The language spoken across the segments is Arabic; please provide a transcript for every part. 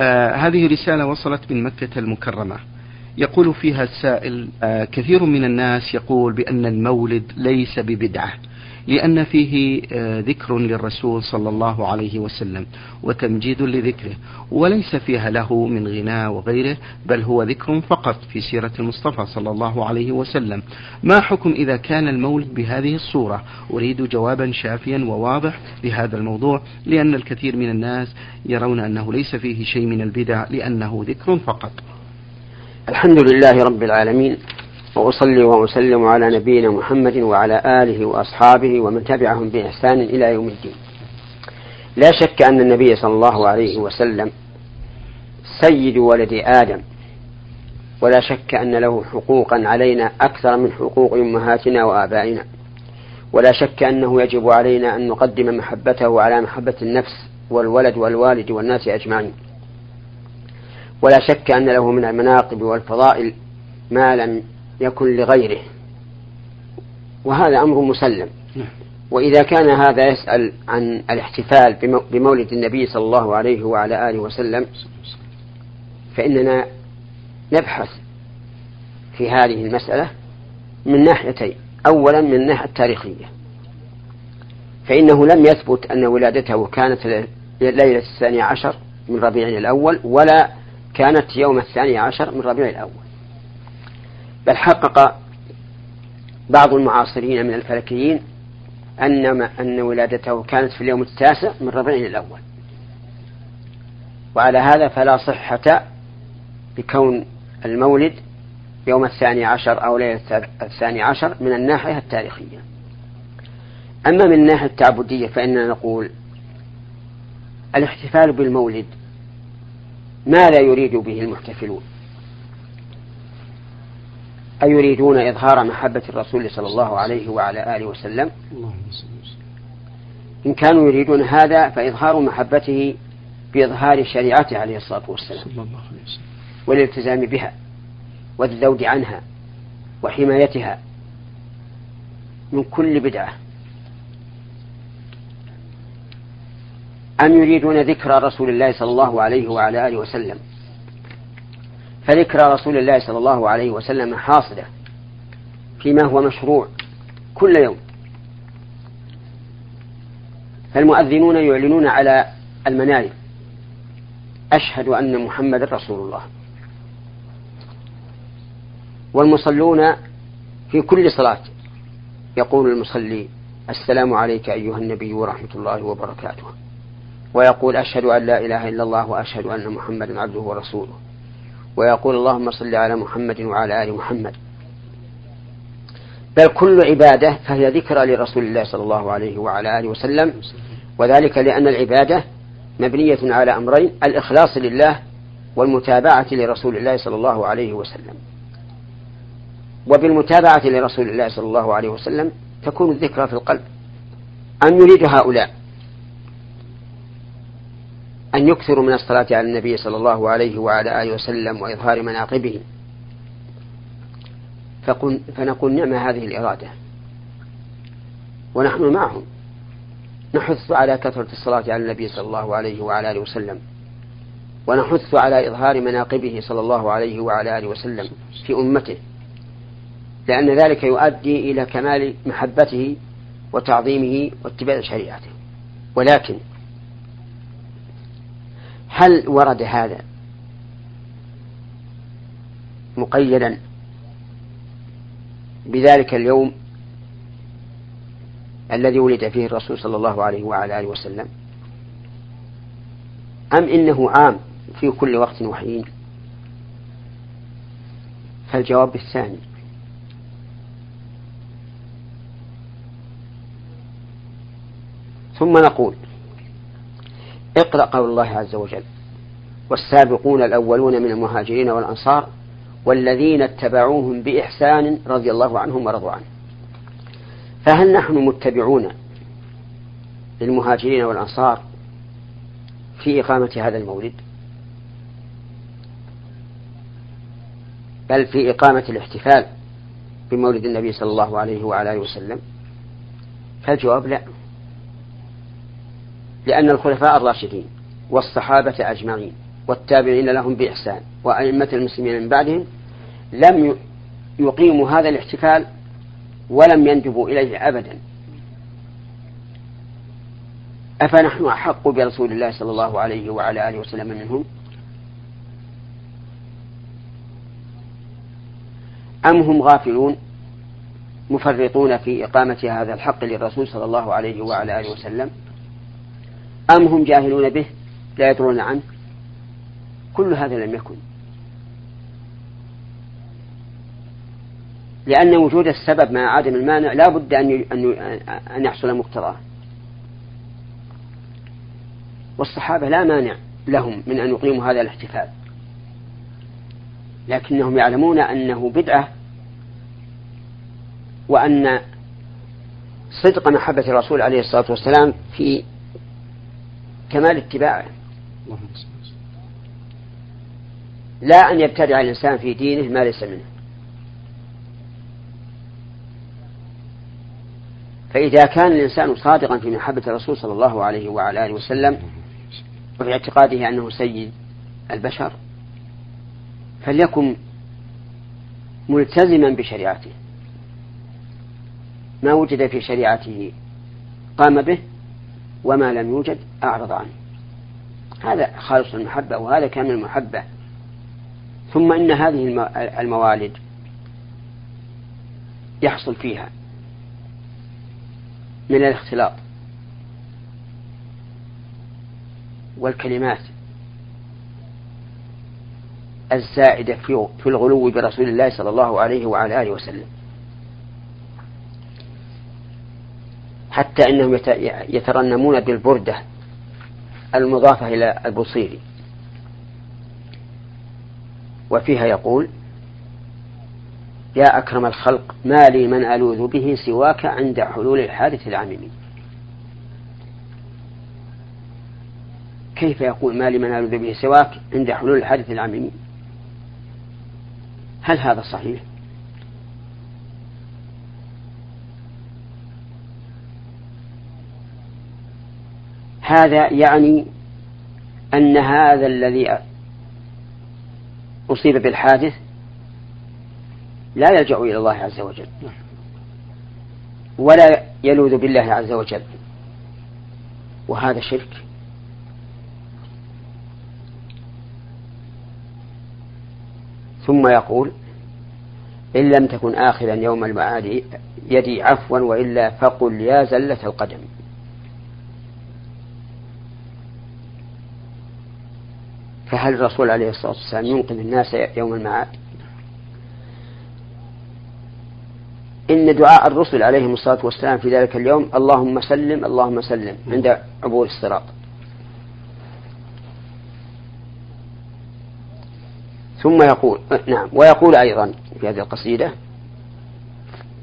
آه هذه رسالة وصلت من مكة المكرمة. يقول فيها السائل آه كثير من الناس يقول بأن المولد ليس ببدعة. لأن فيه آه، ذكر للرسول صلى الله عليه وسلم وتمجيد لذكره وليس فيها له من غناء وغيره بل هو ذكر فقط في سيرة المصطفى صلى الله عليه وسلم. ما حكم إذا كان المولد بهذه الصورة؟ أريد جوابا شافيا وواضح لهذا الموضوع لأن الكثير من الناس يرون أنه ليس فيه شيء من البدع لأنه ذكر فقط. الحمد لله رب العالمين وأصلي وأسلم على نبينا محمد وعلى آله وأصحابه ومن تبعهم بإحسان إلى يوم الدين. لا شك أن النبي صلى الله عليه وسلم سيد ولد آدم. ولا شك أن له حقوقا علينا أكثر من حقوق أمهاتنا وآبائنا. ولا شك أنه يجب علينا أن نقدم محبته على محبة النفس والولد والوالد والناس أجمعين. ولا شك أن له من المناقب والفضائل ما لم يكن لغيره. وهذا أمر مسلم. نعم. وإذا كان هذا يسأل عن الاحتفال بمولد النبي صلى الله عليه وعلى آله وسلم فإننا نبحث في هذه المسألة من ناحيتين. أولا من الناحية التاريخية. فإنه لم يثبت أن ولادته كانت ليلة الثاني عشر من ربيع الأول ولا كانت يوم الثاني عشر من ربيع الأول. بل حقق بعض المعاصرين من الفلكيين أن أن ولادته كانت في اليوم التاسع من ربيع الأول. وعلى هذا فلا صحة بكون المولد يوم الثاني عشر أو ليلة الثاني عشر من الناحية التاريخية. أما من الناحية التعبدية فإننا نقول الاحتفال بالمولد ما لا يريد به المحتفلون. أيريدون إظهار محبة الرسول صلى الله عليه وعلى آله وسلم؟ إن كانوا يريدون هذا فإظهار محبته بإظهار شريعته عليه الصلاة والسلام. والالتزام بها والذود عنها وحمايتها من كل بدعة. أم يريدون ذكرى رسول الله صلى الله عليه وعلى آله وسلم؟ فذكرى رسول الله صلى الله عليه وسلم حاصلة فيما هو مشروع كل يوم. فالمؤذنون يعلنون على المناير أشهد أن محمد رسول الله. والمصلون في كل صلاة. يقول المصلي السلام عليك أيها النبي ورحمة الله وبركاته. ويقول أشهد أن لا إله إلا الله وأشهد أن محمدا عبده ورسوله. ويقول اللهم صل على محمد وعلى آل محمد. بل كل عبادة فهي ذكرى لرسول الله صلى الله عليه وعلى آله وسلم وذلك لأن العبادة مبنية على أمرين الإخلاص لله والمتابعة لرسول الله صلى الله عليه وسلم. وبالمتابعة لرسول الله صلى الله عليه وسلم تكون الذكرى في القلب. أم يريد هؤلاء أن يكثروا من الصلاة على النبي صلى الله عليه وعلى آله وسلم وإظهار مناقبه. فنقول نعم هذه الإرادة. ونحن معهم. نحث على كثرة الصلاة على النبي صلى الله عليه وعلى آله وسلم. ونحث على إظهار مناقبه صلى الله عليه وعلى آله وسلم في أمته. لأن ذلك يؤدي إلى كمال محبته وتعظيمه واتباع شريعته. ولكن هل ورد هذا مقيدا بذلك اليوم الذي ولد فيه الرسول صلى الله عليه وعلى آله وسلم؟ أم إنه عام في كل وقت وحين؟ فالجواب الثاني ثم نقول اقرأ قول الله عز وجل والسابقون الأولون من المهاجرين والأنصار والذين اتبعوهم بإحسان رضي الله عنهم ورضوا عنه. فهل نحن متبعون للمهاجرين والأنصار في إقامة هذا المولد؟ بل في إقامة الاحتفال بمولد النبي صلى الله عليه وعلى آله وسلم؟ فالجواب لا. لأن الخلفاء الراشدين والصحابة أجمعين والتابعين لهم بإحسان وأئمة المسلمين من بعدهم لم يقيموا هذا الاحتفال ولم يندبوا إليه أبدا. أفنحن أحق برسول الله صلى الله عليه وعلى آله وسلم منهم؟ أم هم غافلون مفرطون في إقامة هذا الحق للرسول صلى الله عليه وعلى آله وسلم؟ أم هم جاهلون به؟ لا يدرون عنه. كل هذا لم يكن. لأن وجود السبب مع عدم المانع لا بد أن أن يحصل مقتضاه. والصحابة لا مانع لهم من أن يقيموا هذا الاحتفال. لكنهم يعلمون أنه بدعة وأن صدق محبة الرسول عليه الصلاة والسلام في كمال اتباعه. لا أن يبتدع الإنسان في دينه ما ليس منه. فإذا كان الإنسان صادقا في محبة الرسول صلى الله عليه وعلى آله وسلم وفي اعتقاده أنه سيد البشر فليكن ملتزما بشريعته. ما وجد في شريعته قام به وما لم يوجد. أعرض عنه. هذا خالص المحبة وهذا كامل المحبة. ثم إن هذه الموالد يحصل فيها من الاختلاط والكلمات الزائدة في الغلو برسول الله صلى الله عليه وعلى آله وسلم. حتى إنهم يترنمون بالبردة. المضافة إلى البصيري. وفيها يقول يا أكرم الخلق ما لي من ألوذ به سواك عند حلول الحادث العميم. كيف يقول ما لي من ألوذ به سواك عند حلول الحادث العميم هل هذا صحيح؟ هذا يعني أن هذا الذي أصيب بالحادث لا يلجأ إلى الله عز وجل ولا يلوذ بالله عز وجل وهذا شرك. ثم يقول إن لم تكن آخرا يوم المعاد يدي عفوا وإلا فقل يا زلة القدم. فهل الرسول عليه الصلاة والسلام ينقذ الناس يوم المعاد؟ إن دعاء الرسل عليهم الصلاة والسلام في ذلك اليوم اللهم سلم اللهم سلم عند عبور الصراط. ثم يقول نعم ويقول أيضا في هذه القصيدة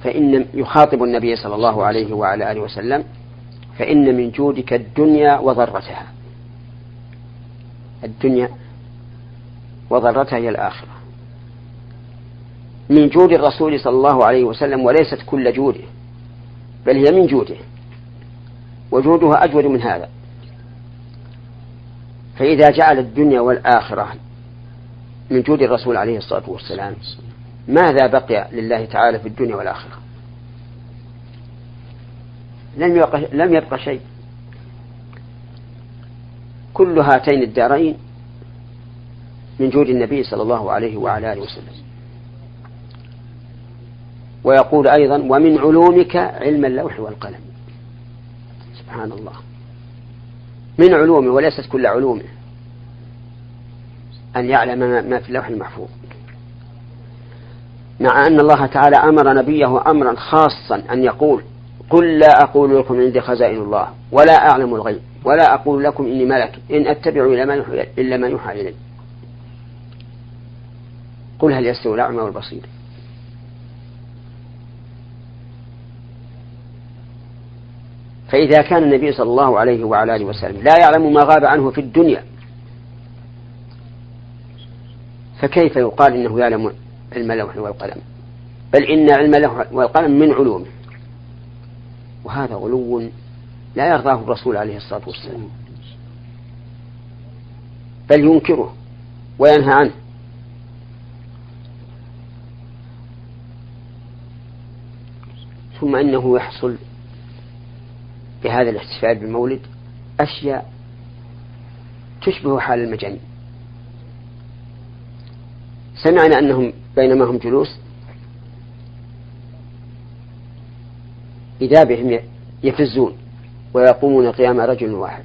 فإن يخاطب النبي صلى الله عليه وعلى آله وسلم فإن من جودك الدنيا وضرتها. الدنيا وضرتها هي الآخرة. من جود الرسول صلى الله عليه وسلم وليست كل جوده بل هي من جوده وجودها أجود من هذا. فإذا جعل الدنيا والآخرة من جود الرسول عليه الصلاة والسلام ماذا بقي لله تعالى في الدنيا والآخرة؟ لم يبقى, لم يبقى شيء. كل هاتين الدارين من جود النبي صلى الله عليه وعلى آله وسلم. ويقول أيضا ومن علومك علم اللوح والقلم. سبحان الله. من علومه وليست كل علومه أن يعلم ما في اللوح المحفوظ. مع أن الله تعالى أمر نبيه أمرا خاصا أن يقول قل لا أقول لكم عندي خزائن الله ولا أعلم الغيب. ولا أقول لكم إني ملك. إن أتبع إلا ما يوحى إلي. قل هل يستوي الأعمى والبصير؟ فإذا كان النبي صلى الله عليه وعلى آله وسلم لا يعلم ما غاب عنه في الدنيا فكيف يقال إنه يعلم علم اللوح والقلم؟ بل إن علم اللوح والقلم من علومه. وهذا غلو لا يرضاه الرسول عليه الصلاة والسلام. بل ينكره وينهى عنه. ثم إنه يحصل بهذا الاحتفال بالمولد أشياء تشبه حال المجانين. سمعنا أنهم بينما هم جلوس إذا بهم يفزون. ويقومون قيام رجل واحد.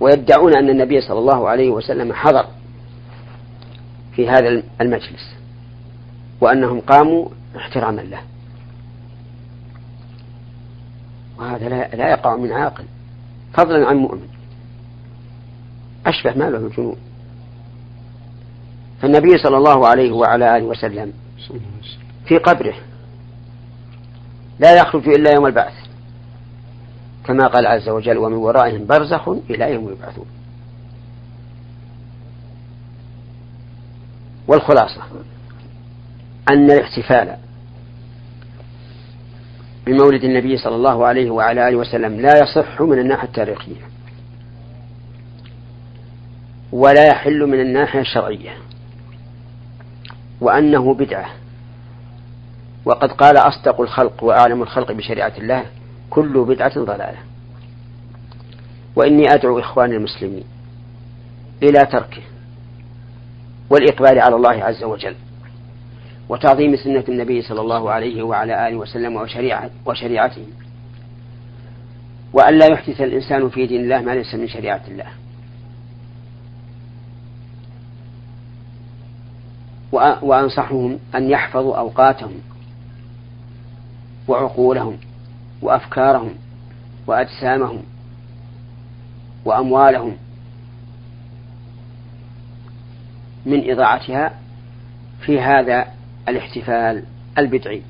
ويدعون أن النبي صلى الله عليه وسلم حضر في هذا المجلس وأنهم قاموا احتراما له. وهذا لا يقع من عاقل. فضلا عن مؤمن. أشبه ما له الجنون. فالنبي صلى الله عليه وعلى آله وسلم في قبره لا يخرج إلا يوم البعث. كما قال عز وجل ومن ورائهم برزخ إلى يوم يبعثون. والخلاصة أن الاحتفال بمولد النبي صلى الله عليه وعلى آله وسلم لا يصح من الناحية التاريخية ولا يحل من الناحية الشرعية وأنه بدعة. وقد قال أصدق الخلق وأعلم الخلق بشريعة الله كل بدعة ضلالة. وإني أدعو إخواني المسلمين إلى تركه والإقبال على الله عز وجل وتعظيم سنة النبي صلى الله عليه وعلى آله وسلم وشريعة وشريعته وأن لا يحدث الإنسان في دين الله ما ليس من شريعة الله. وأنصحهم أن يحفظوا أوقاتهم وعقولهم وأفكارهم وأجسامهم وأموالهم. من إضاعتها في هذا الاحتفال البدعي.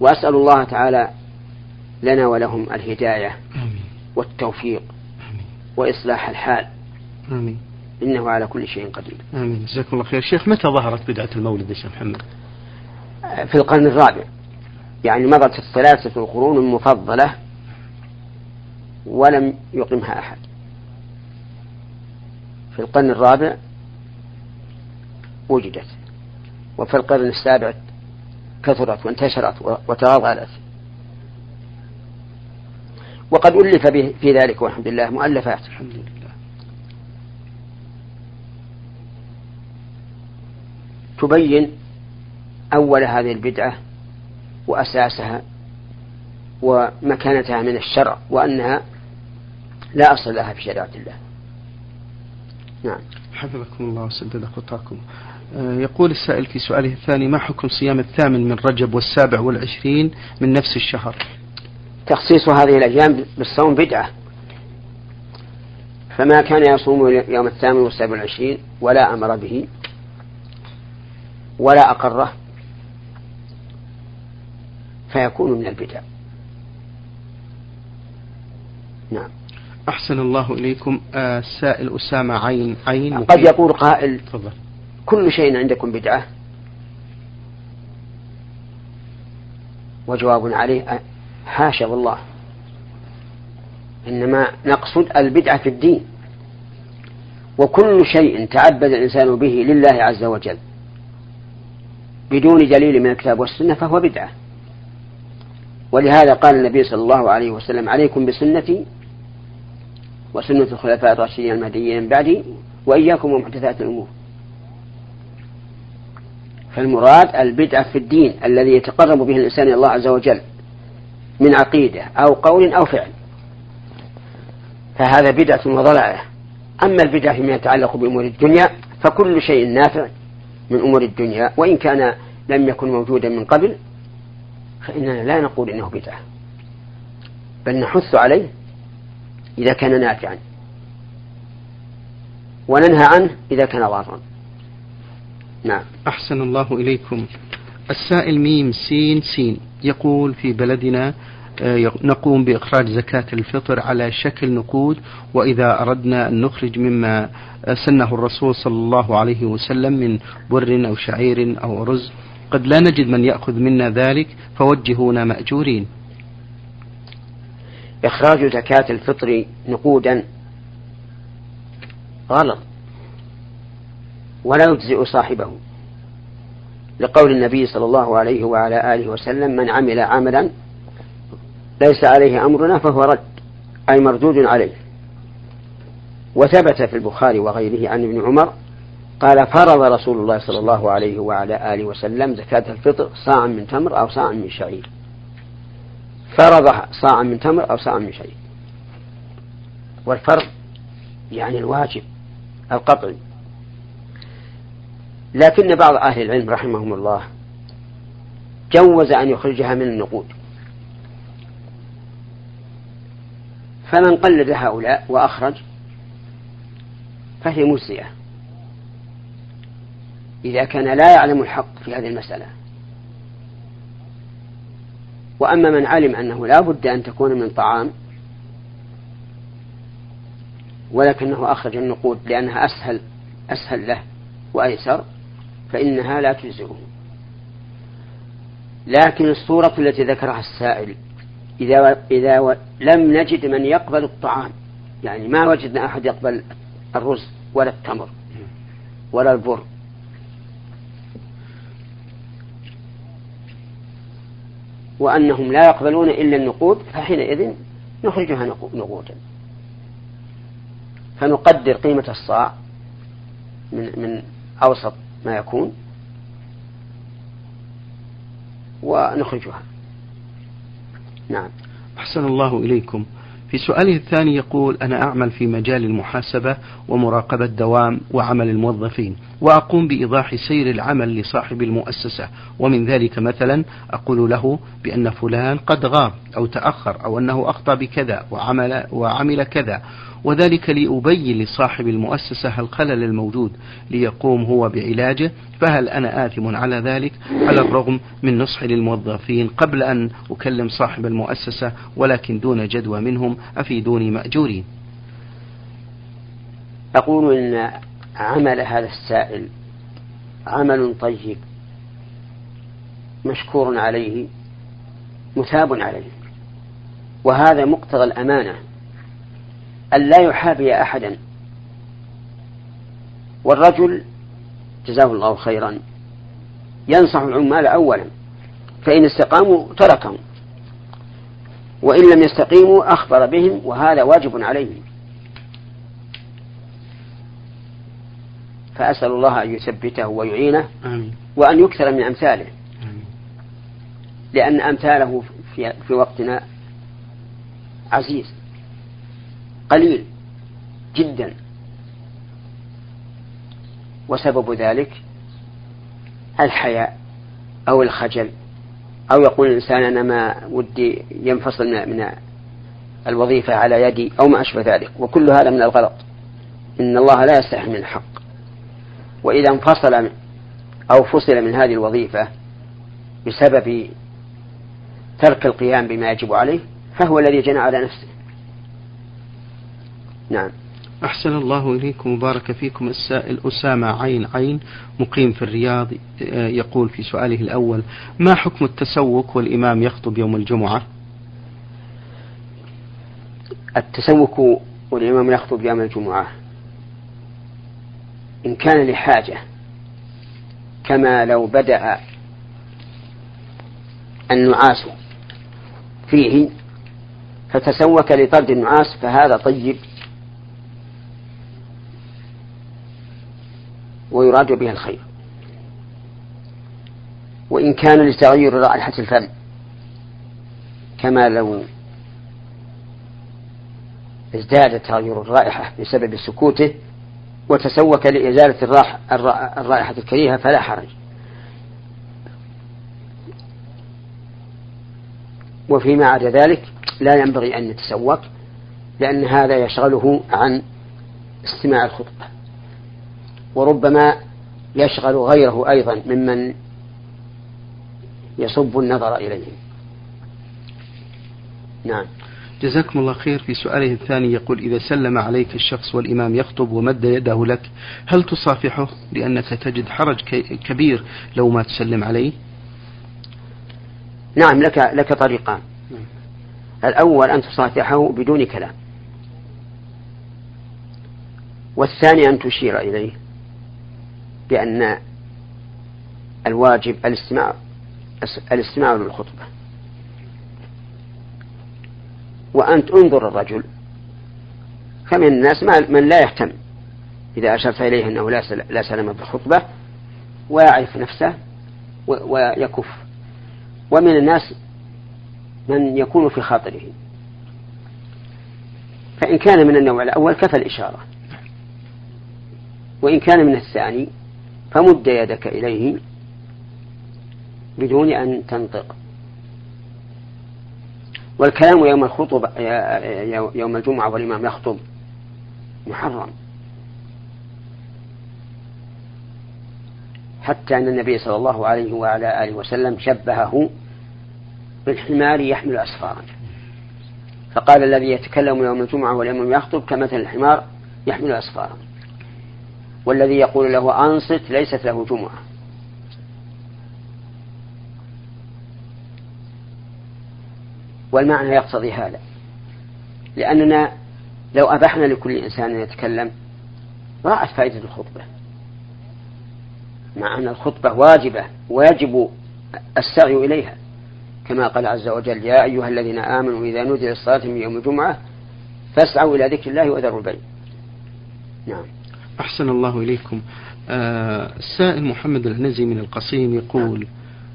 وأسأل الله تعالى لنا ولهم الهداية والتوفيق وإصلاح الحال. آمين. إنه على كل شيء قدير. آمين. جزاكم الله خير. شيخ متى ظهرت بدعة المولد يا شيخ محمد؟ في القرن الرابع. يعني مضت الثلاثة القرون المفضلة ولم يقمها أحد. في القرن الرابع وجدت وفي القرن السابع كثرت وانتشرت وتواضعت وقد ألف في ذلك والحمد لله مؤلفات. الحمد لله. تبين أول هذه البدعة وأساسها ومكانتها من الشرع وأنها لا أصل لها في شريعة الله. نعم. حفظكم الله وسدد خطاكم. آه، يقول السائل في سؤاله الثاني ما حكم صيام الثامن من رجب والسابع والعشرين من نفس الشهر؟ تخصيص هذه الأيام بالصوم بدعة. فما كان يصوم يوم الثامن والسابع والعشرين ولا أمر به ولا أقره فيكون من البدع. نعم. أحسن الله إليكم. السائل أسامة عين عين قد يقول قائل تفضل. كل شيء عندكم بدعة. وجواب عليه حاشا والله. إنما نقصد البدعة في الدين. وكل شيء تعبد الإنسان به لله عز وجل بدون دليل من الكتاب والسنة فهو بدعة. ولهذا قال النبي صلى الله عليه وسلم عليكم بسنتي وسنة الخلفاء الراشدين المهديين من بعدي وإياكم ومحدثات الأمور. فالمراد البدعة في الدين الذي يتقرب به الإنسان إلى الله عز وجل من عقيدة أو قول أو فعل. فهذا بدعة وضلالة. أما البدعة فيما يتعلق بأمور الدنيا فكل شيء نافع من أمور الدنيا وإن كان لم يكن موجودا من قبل فإننا لا نقول إنه بدعة. بل نحث عليه إذا كان نافعا. وننهى عنه إذا كان ضارا. نعم. أحسن الله إليكم. السائل ميم سين سين يقول في بلدنا آه، نقوم بإخراج زكاة الفطر على شكل نقود وإذا أردنا أن نخرج مما سنه الرسول صلى الله عليه وسلم من بر أو شعير أو رز قد لا نجد من يأخذ منا ذلك فوجهونا مأجورين. إخراج زكاة الفطر نقودا. غلط. ولا يجزئ صاحبه. لقول النبي صلى الله عليه وعلى آله وسلم من عمل عملا ليس عليه أمرنا فهو رد أي مردود عليه. وثبت في البخاري وغيره عن ابن عمر قال فرض رسول الله صلى الله عليه وعلى آله وسلم زكاة الفطر صاعا من تمر أو صاعا من شعير. فرض صاعا من تمر أو صاعا من شعير. والفرض يعني الواجب القطعي. لكن بعض أهل العلم رحمهم الله جوز أن يخرجها من النقود. فمن قلد هؤلاء وأخرج فهي مجزئة. إذا كان لا يعلم الحق في هذه المسألة. وأما من علم أنه لا بد أن تكون من طعام ولكنه أخرج النقود لأنها أسهل أسهل له وأيسر فإنها لا تجزئه. لكن الصورة التي ذكرها السائل إذا إذا لم نجد من يقبل الطعام. يعني ما وجدنا أحد يقبل الرز ولا التمر ولا البر. وأنهم لا يقبلون إلا النقود فحينئذ نخرجها نقودا. فنقدر قيمة الصاع من من أوسط ما يكون ونخرجها. نعم. أحسن الله إليكم. في سؤاله الثاني يقول أنا أعمل في مجال المحاسبة ومراقبة دوام وعمل الموظفين وأقوم بإيضاح سير العمل لصاحب المؤسسة ومن ذلك مثلا أقول له بأن فلان قد غاب أو تأخر أو أنه أخطأ بكذا وعمل, وعمل كذا وذلك لأبين لصاحب المؤسسة الخلل الموجود ليقوم هو بعلاجه فهل أنا آثم على ذلك؟ على الرغم من نصحي للموظفين قبل أن أكلم صاحب المؤسسة ولكن دون جدوى منهم أفيدوني مأجورين؟ أقول إن عمل هذا السائل عمل طيب مشكور عليه مثاب عليه وهذا مقتضى الأمانة. أن لا يحابي أحدا والرجل جزاه الله خيرا ينصح العمال أولا فإن استقاموا تركهم وإن لم يستقيموا أخبر بهم وهذا واجب عليهم فأسأل الله أن يثبته ويعينه آمين. وأن يكثر من أمثاله آمين. لأن أمثاله في, في وقتنا عزيز قليل جدا. وسبب ذلك الحياء أو الخجل. أو يقول الإنسان أنا ما ودي ينفصل من الوظيفة على يدي أو ما أشبه ذلك. وكل هذا من الغلط. إن الله لا يستحي من الحق. وإذا انفصل أو فصل من هذه الوظيفة بسبب ترك القيام بما يجب عليه فهو الذي جنى على نفسه. نعم. أحسن الله إليكم وبارك فيكم. السائل أسامة عين عين مقيم في الرياض يقول في سؤاله الأول ما حكم التسوق والإمام يخطب يوم الجمعة؟ التسوق والإمام يخطب يوم الجمعة. إن كان لحاجة كما لو بدأ النعاس فيه فتسوك لطرد النعاس فهذا طيب. ويراد به الخير. وإن كان لتغير رائحة الفم كما لو ازداد تغير الرائحة بسبب سكوته وتسوك لإزالة الرائحة الكريهة فلا حرج. وفيما عدا ذلك لا ينبغي أن يتسوق لأن هذا يشغله عن استماع الخطبة. وربما يشغل غيره أيضا ممن يصب النظر إليه. نعم. جزاكم الله خير. في سؤاله الثاني يقول إذا سلم عليك الشخص والإمام يخطب ومد يده لك هل تصافحه؟ لأنك تجد حرج كبير لو ما تسلم عليه. نعم لك لك طريقان. الأول أن تصافحه بدون كلام والثاني أن تشير إليه. بأن الواجب الاستماع الاستماع للخطبة. وأن تنظر الرجل. فمن الناس من لا يهتم. إذا أشرت إليه أنه لا سلام بالخطبة ويعرف نفسه ويكف. ومن الناس من يكون في خاطره. فإن كان من النوع الأول كفى الإشارة. وإن كان من الثاني فمد يدك إليه بدون أن تنطق. والكلام يوم الخطب يوم الجمعة والإمام يخطب محرم. حتى أن النبي صلى الله عليه وعلى آله وسلم شبهه بالحمار يحمل أسفارا فقال الذي يتكلم يوم الجمعة والإمام يخطب كمثل الحمار يحمل أسفارا والذي يقول له أنصت ليست له جمعة. والمعنى يقتضي هذا. لأننا لو أبحنا لكل إنسان أن يتكلم ضاعت فائدة الخطبة. مع أن الخطبة واجبة ويجب السعي إليها. كما قال عز وجل يا أيها الذين آمنوا إذا نودي للصلاة من يوم الجمعة فاسعوا إلى ذكر الله وذروا البيع. نعم. أحسن الله إليكم آه السائل محمد الهنزي من القصيم يقول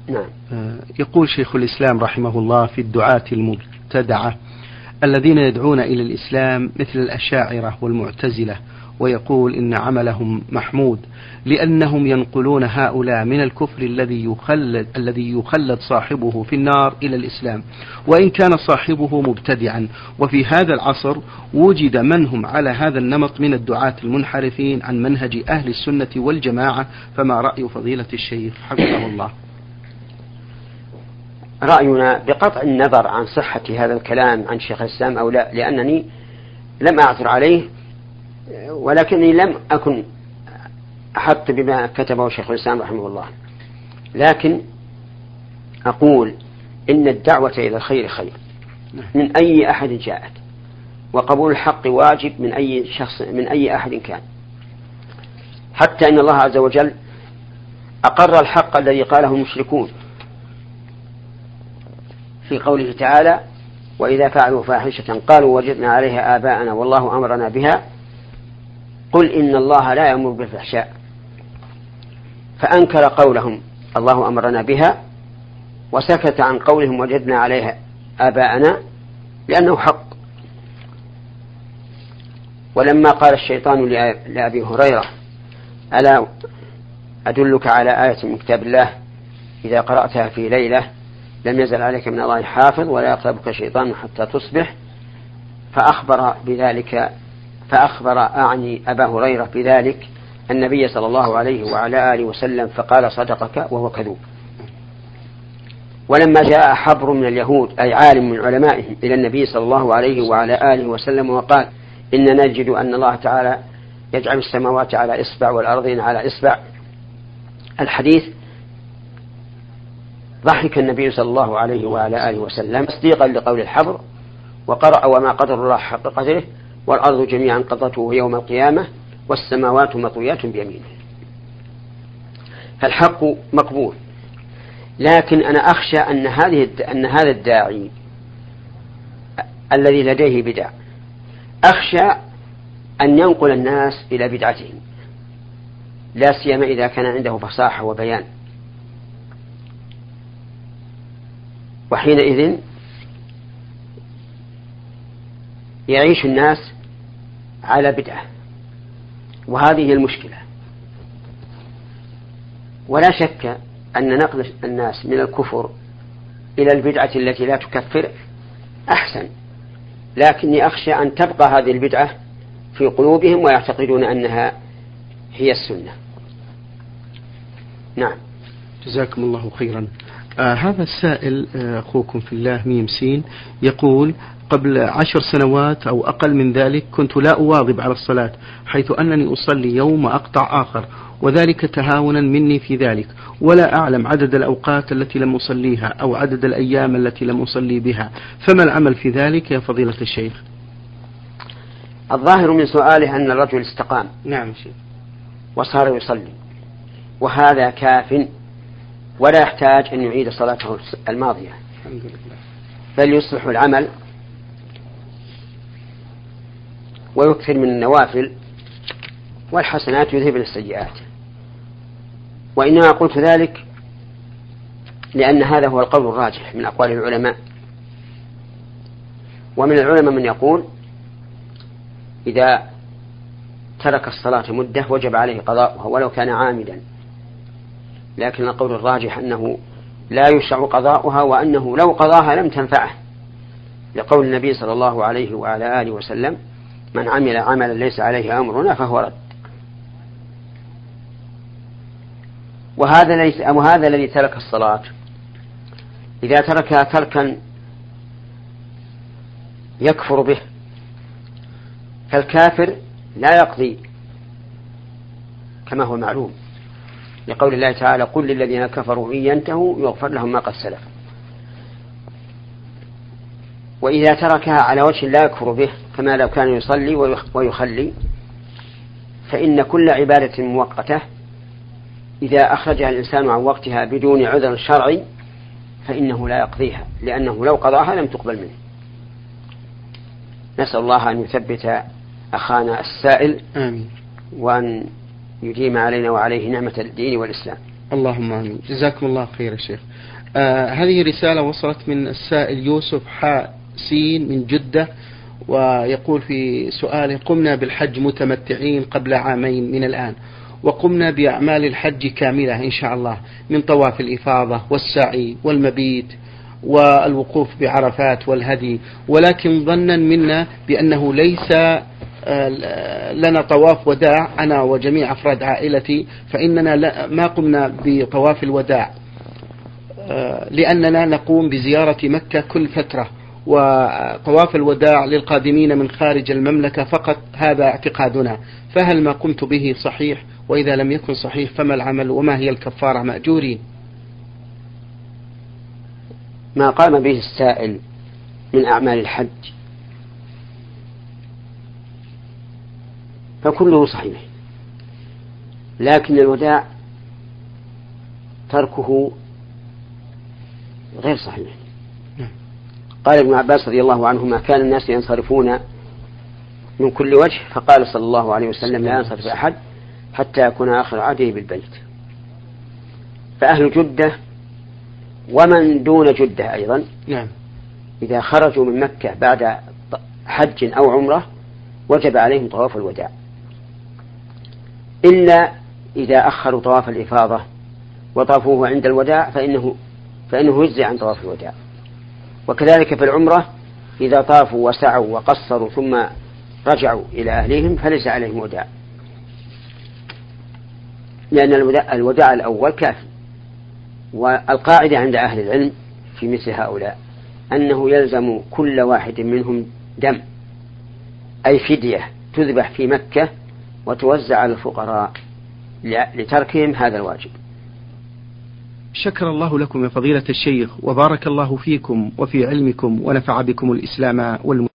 نعم. آه يقول شيخ الإسلام رحمه الله في الدعاة المبتدعة الذين يدعون إلى الإسلام مثل الأشاعرة والمعتزلة ويقول إن عملهم محمود لأنهم ينقلون هؤلاء من الكفر الذي يخلد الذي يخلد صاحبه في النار إلى الإسلام. وإن كان صاحبه مبتدعا. وفي هذا العصر وجد من هم على هذا النمط من الدعاة المنحرفين عن منهج أهل السنة والجماعة. فما رأي فضيلة الشيخ حفظه الله؟ رأينا بقطع النظر عن صحة هذا الكلام عن شيخ الإسلام أو لا لأنني لم أعثر عليه. ولكني لم أكن أحط بما كتبه شيخ الإسلام رحمه الله. لكن أقول إن الدعوة إلى الخير خير. من أي أحد جاءت. وقبول الحق واجب من أي شخص من أي أحد كان. حتى إن الله عز وجل أقر الحق الذي قاله المشركون. في قوله تعالى وإذا فعلوا فاحشة قالوا وجدنا عليها آباءنا والله أمرنا بها قل إن الله لا يأمر بالفحشاء. فأنكر قولهم. الله أمرنا بها وسكت عن قولهم وجدنا عليها آباءنا لأنه حق. ولما قال الشيطان لأبي هريرة ألا أدلك على آية من كتاب الله؟ إذا قرأتها في ليلة لم يزل عليك من الله حافظ ولا يقربك شيطان حتى تصبح. فأخبر بذلك فأخبر أعني أبا هريرة بذلك النبي صلى الله عليه وعلى آله وسلم فقال صدقك وهو كذوب. ولما جاء حبر من اليهود أي عالم من علمائهم إلى النبي صلى الله عليه وعلى آله وسلم وقال إننا نجد أن الله تعالى يجعل السماوات على إصبع والأرضين على إصبع. الحديث ضحك النبي صلى الله عليه وعلى آله وسلم تصديقا لقول الحبر وقرأ وما قدر الله حق قدره والأرض جميعا قضته يوم القيامة والسماوات مطويات بيمينه. فالحق مقبول. لكن أنا أخشى أن هذه أن هذا الداعي الذي لديه بدع أخشى أن ينقل الناس إلى بدعتهم. لا سيما إذا كان عنده فصاحة وبيان. وحينئذ يعيش الناس على بدعة. وهذه المشكلة. ولا شك أن نقل الناس من الكفر إلى البدعة التي لا تكفر أحسن. لكني أخشى أن تبقى هذه البدعة في قلوبهم ويعتقدون أنها هي السنة. نعم. جزاكم الله خيرا. آه هذا السائل آه أخوكم في الله ميم سين يقول قبل عشر سنوات أو أقل من ذلك كنت لا أواظب على الصلاة حيث أنني أصلي يوم أقطع آخر وذلك تهاونا مني في ذلك ولا أعلم عدد الأوقات التي لم أصليها أو عدد الأيام التي لم أصلي بها فما العمل في ذلك يا فضيلة الشيخ؟ الظاهر من سؤاله أن الرجل استقام نعم شيخ. وصار يصلي وهذا كاف ولا يحتاج أن يعيد صلاته الماضية. بل يصلح العمل ويكثر من النوافل والحسنات يذهبن السيئات. وإنما قلت ذلك لأن هذا هو القول الراجح من أقوال العلماء. ومن العلماء من يقول إذا ترك الصلاة مدة وجب عليه قضاؤها ولو كان عامدا لكن القول الراجح أنه لا يشرع قضاؤها وأنه لو قضاها لم تنفعه. لقول النبي صلى الله عليه وعلى آله وسلم من عمل عملا ليس عليه أمرنا فهو رد. وهذا ليس وهذا الذي ترك الصلاة. إذا تركها تركا يكفر به. فالكافر لا يقضي كما هو معلوم. لقول الله تعالى قل للذين كفروا إن ينتهوا يغفر لهم ما قد سلف. وإذا تركها على وجه لا يكفر به كما لو كان يصلي ويخلي فإن كل عبادة مؤقتة. إذا أخرجها الإنسان عن وقتها بدون عذر شرعي فإنه لا يقضيها لأنه لو قضاها لم تقبل منه. نسأل الله أن يثبت أخانا السائل آمين. وأن يديم علينا وعليه نعمة الدين والإسلام. اللهم آمين. جزاكم الله خير يا شيخ. آه هذه رسالة وصلت من السائل يوسف حاء سين من جدة ويقول في سؤاله قمنا بالحج متمتعين قبل عامين من الآن وقمنا بأعمال الحج كاملة إن شاء الله من طواف الإفاضة والسعي والمبيت والوقوف بعرفات والهدي ولكن ظنا منا بأنه ليس لنا طواف وداع أنا وجميع أفراد عائلتي فإننا ما قمنا بطواف الوداع. آه، لأننا نقوم بزيارة مكة كل فترة وطواف الوداع للقادمين من خارج المملكة فقط هذا اعتقادنا. فهل ما قمت به صحيح؟ وإذا لم يكن صحيح فما العمل؟ وما هي الكفارة؟ مأجورين. ما قام به السائل من أعمال الحج فكله صحيح. لكن الوداع تركه غير صحيح. قال ابن عباس رضي الله عنهما كان الناس ينصرفون من كل وجه. فقال صلى الله عليه وسلم لا ينصرف أحد حتى يكون آخر عهده بالبيت فأهل جدة ومن دون جدة أيضا نعم. إذا خرجوا من مكة بعد حج أو عمرة وجب عليهم طواف الوداع. إلا إذا أخروا طواف الإفاضة وطافوه عند الوداع فإنه فإنه يجزي عن طواف الوداع. وكذلك في العمرة إذا طافوا وسعوا وقصروا ثم رجعوا إلى أهليهم فليس عليهم وداع. لأن الوداع الأول كافي. والقاعدة عند أهل العلم في مثل هؤلاء أنه يلزم كل واحد منهم دم أي فدية تذبح في مكة وتوزع على الفقراء لتركهم هذا الواجب. شكر الله لكم يا فضيلة الشيخ وبارك الله فيكم وفي علمكم ونفع بكم الإسلام والمسلمين.